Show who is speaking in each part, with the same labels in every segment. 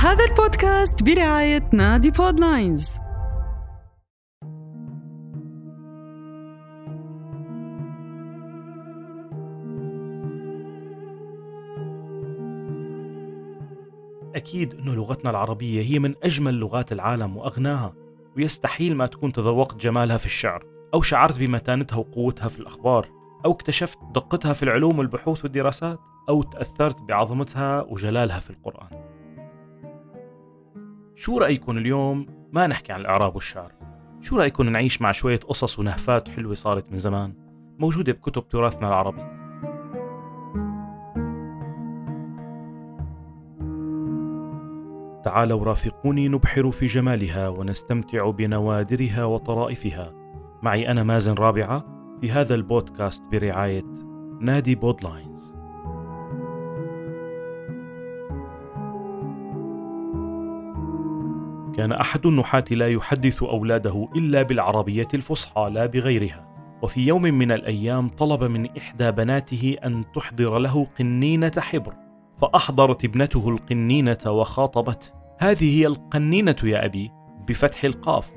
Speaker 1: هذا البودكاست برعاية نادي بودلاينز
Speaker 2: أكيد أنه لغتنا العربية هي من أجمل لغات العالم وأغناها ويستحيل ما تكون تذوقت جمالها في الشعر أو شعرت بمتانتها وقوتها في الأخبار أو اكتشفت دقتها في العلوم والبحوث والدراسات أو تأثرت بعظمتها وجلالها في القرآن. شو رأيكم اليوم؟ ما نحكي عن الإعراب والشعر. شو رأيكم نعيش مع شوية قصص ونهفات حلوة صارت من زمان؟ موجودة بكتب تراثنا العربي. تعالوا رافقوني نبحر في جمالها ونستمتع بنوادرها وطرائفها. معي أنا مازن رابعة في هذا البودكاست برعاية نادي بودلاينز. كان أحد النحاة لا يحدث أولاده إلا بالعربية الفصحى لا بغيرها. وفي يوم من الأيام طلب من إحدى بناته أن تحضر له قنينة حبر فأحضرت ابنته القنينة وخاطبته. هذه هي القنينة يا أبي بفتح القاف.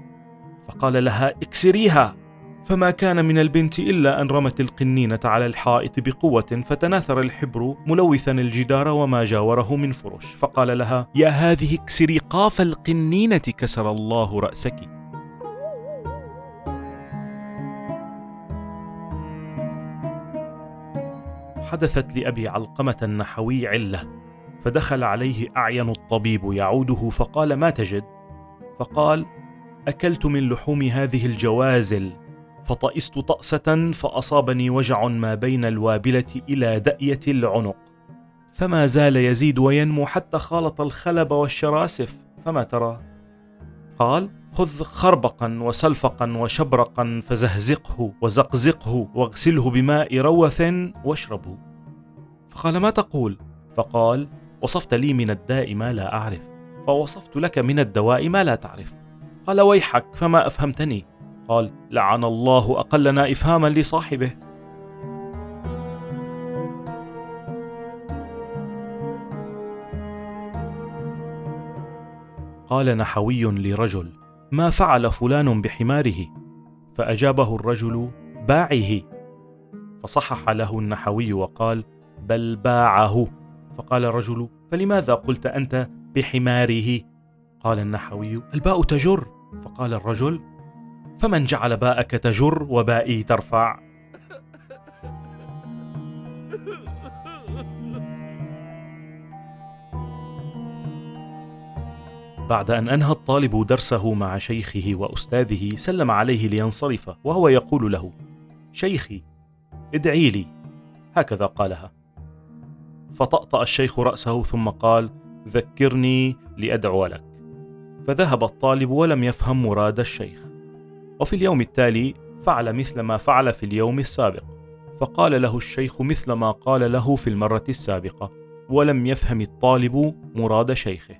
Speaker 2: فقال لها اكسريها. فما كان من البنت إلا أن رمت القنينة على الحائط بقوة فتناثر الحبر ملوثا الجدار وما جاوره من فرش. فقال لها يا هذه اكسري قاف القنينة كسر الله رأسك. حدثت لأبي علقمة النحوي علة فدخل عليه أعين الطبيب يعوده فقال ما تجد؟ فقال أكلت من لحوم هذه الجوازل. فطئست طأسة فأصابني وجع ما بين الوابلة إلى دأية العنق فما زال يزيد وينمو حتى خالط الخلب والشراسف فما ترى؟ قال خذ خربقا وسلفقا وشبرقا فزهزقه وزقزقه واغسله بماء روث واشربه فقال ما تقول؟ فقال وصفت لي من الداء ما لا أعرف فوصفت لك من الدواء ما لا تعرف قال ويحك فما أفهمتني قال لعن الله أقلنا إفهاما لصاحبه. قال نحوي لرجل ما فعل فلان بحماره؟ فأجابه الرجل باعه. فصحح له النحوي وقال بل باعه. فقال الرجل فلماذا قلت أنت بحماره؟ قال النحوي الباء تجر. فقال الرجل فمن جعل باءك تجر وبائي ترفع. بعد أن أنهى الطالب درسه مع شيخه وأستاذه سلم عليه لينصرف وهو يقول له شيخي ادعي لي. هكذا قالها. فطأطأ الشيخ رأسه ثم قال ذكرني لأدعو لك. فذهب الطالب ولم يفهم مراد الشيخ. وفي اليوم التالي فعل مثل ما فعل في اليوم السابق فقال له الشيخ مثل ما قال له في المرة السابقة ولم يفهم الطالب مراد شيخه.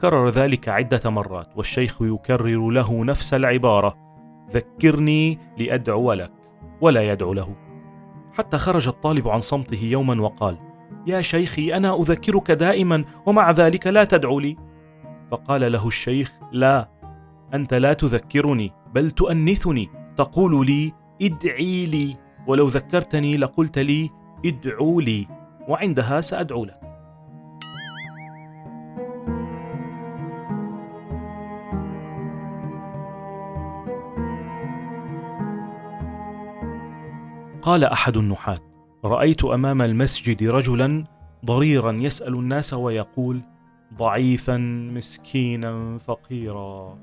Speaker 2: كرر ذلك عدة مرات والشيخ يكرر له نفس العبارة ذكرني لأدعو لك ولا يدعو له. حتى خرج الطالب عن صمته يوما وقال يا شيخي أنا أذكرك دائما ومع ذلك لا تدعو لي. فقال له الشيخ لا أنت لا تذكرني. بل تؤنثني تقول لي ادعي لي ولو ذكرتني لقلت لي ادعوا لي وعندها سأدعو لك. قال أحد النحاة رأيت أمام المسجد رجلا ضريرا يسأل الناس ويقول ضعيفا مسكينا فقيرا.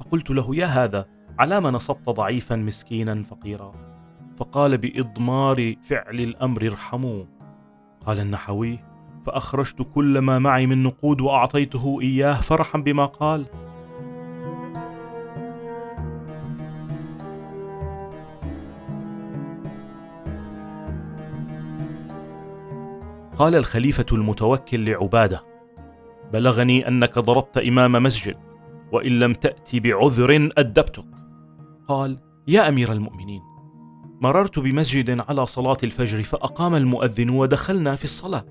Speaker 2: فقلت له يا هذا؟ على ما نصبت ضعيفا مسكينا فقيرا. فقال بإضمار فعل الأمر ارحموا. قال النحوي فأخرجت كل ما معي من نقود وأعطيته إياه فرحا بما قال. قال الخليفة المتوكل لعبادة: بلغني أنك ضربت إمام مسجد، وإن لم تأتي بعذر أدبتك. قال: يا أمير المؤمنين، مررت بمسجد على صلاة الفجر فأقام المؤذن ودخلنا في الصلاة،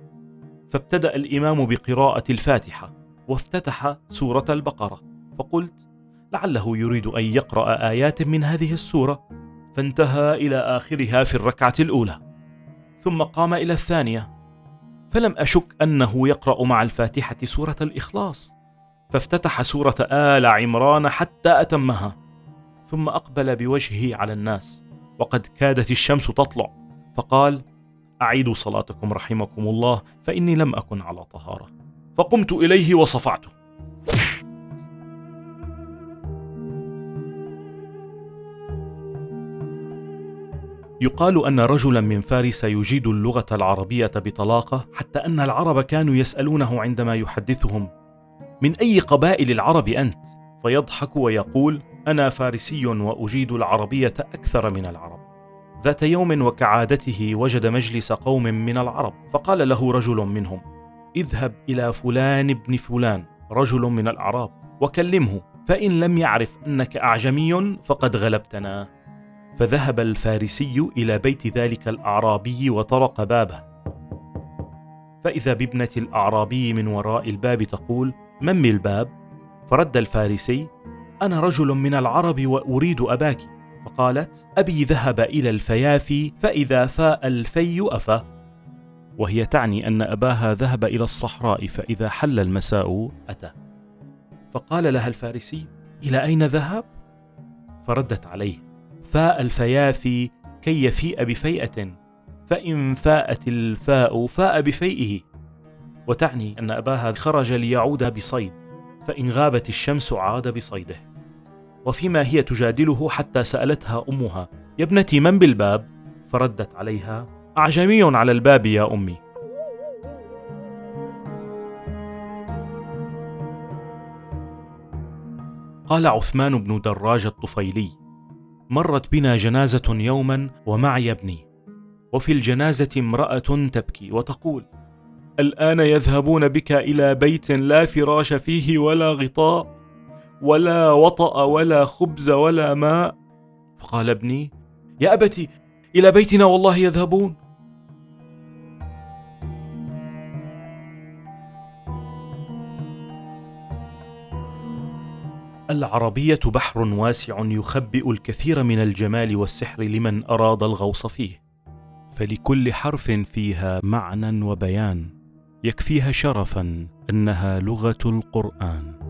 Speaker 2: فابتدأ الإمام بقراءة الفاتحة، وافتتح سورة البقرة. فقلت لعله يريد أن يقرأ آيات من هذه السورة. فانتهى إلى آخرها في الركعة الأولى. ثم قام إلى الثانية. فلم أشك أنه يقرأ مع الفاتحة سورة الإخلاص. فافتتح سورة آل عمران حتى أتمها. ثم أقبل بوجهه على الناس وقد كادت الشمس تطلع. فقال أعيدوا صلاتكم رحمكم الله فإني لم أكن على طهارة. فقمت إليه وصفعته. يقال أن رجلا من فارس يجيد اللغة العربية بطلاقة حتى أن العرب كانوا يسألونه عندما يحدثهم من أي قبائل العرب أنت؟ فيضحك ويقول أنا فارسي وأجيد العربية أكثر من العرب. ذات يوم وكعادته وجد مجلس قوم من العرب فقال له رجل منهم اذهب إلى فلان ابن فلان رجل من الأعراب وكلمه فإن لم يعرف أنك أعجمي فقد غلبتنا. فذهب الفارسي إلى بيت ذلك الأعرابي وطرق بابه. فإذا بابنة الأعرابي من وراء الباب تقول من بالباب فرد الفارسي أنا رجل من العرب وأريد أباك. فقالت أبي ذهب إلى الفيافي فإذا فاء الفي أفى. وهي تعني أن أباها ذهب إلى الصحراء فإذا حل المساء أتى. فقال لها الفارسي إلى أين ذهب؟ فردت عليه فاء الفيافي كي يفيء بفيئة فإن فاءت الفاء فاء بفيئه. وتعني أن أباها خرج ليعود بصيد. فإن غابت الشمس عاد بصيده وفيما هي تجادله حتى سألتها أمها يا ابنتي من بالباب؟ فردت عليها أعجمي على الباب يا أمي قال عثمان بن دراج الطفيلي مرت بنا جنازة يوما ومعي ابني وفي الجنازة امرأة تبكي وتقول الآن يذهبون بك إلى بيت لا فراش فيه ولا غطاء ولا وطأ ولا خبز ولا ماء. فقال ابني يا ابت إلى بيتنا والله يذهبون. العربية بحر واسع يخبئ الكثير من الجمال والسحر لمن أراد الغوص فيه فلكل حرف فيها معنى وبيان. يكفيها شرفا أنها لغة القرآن.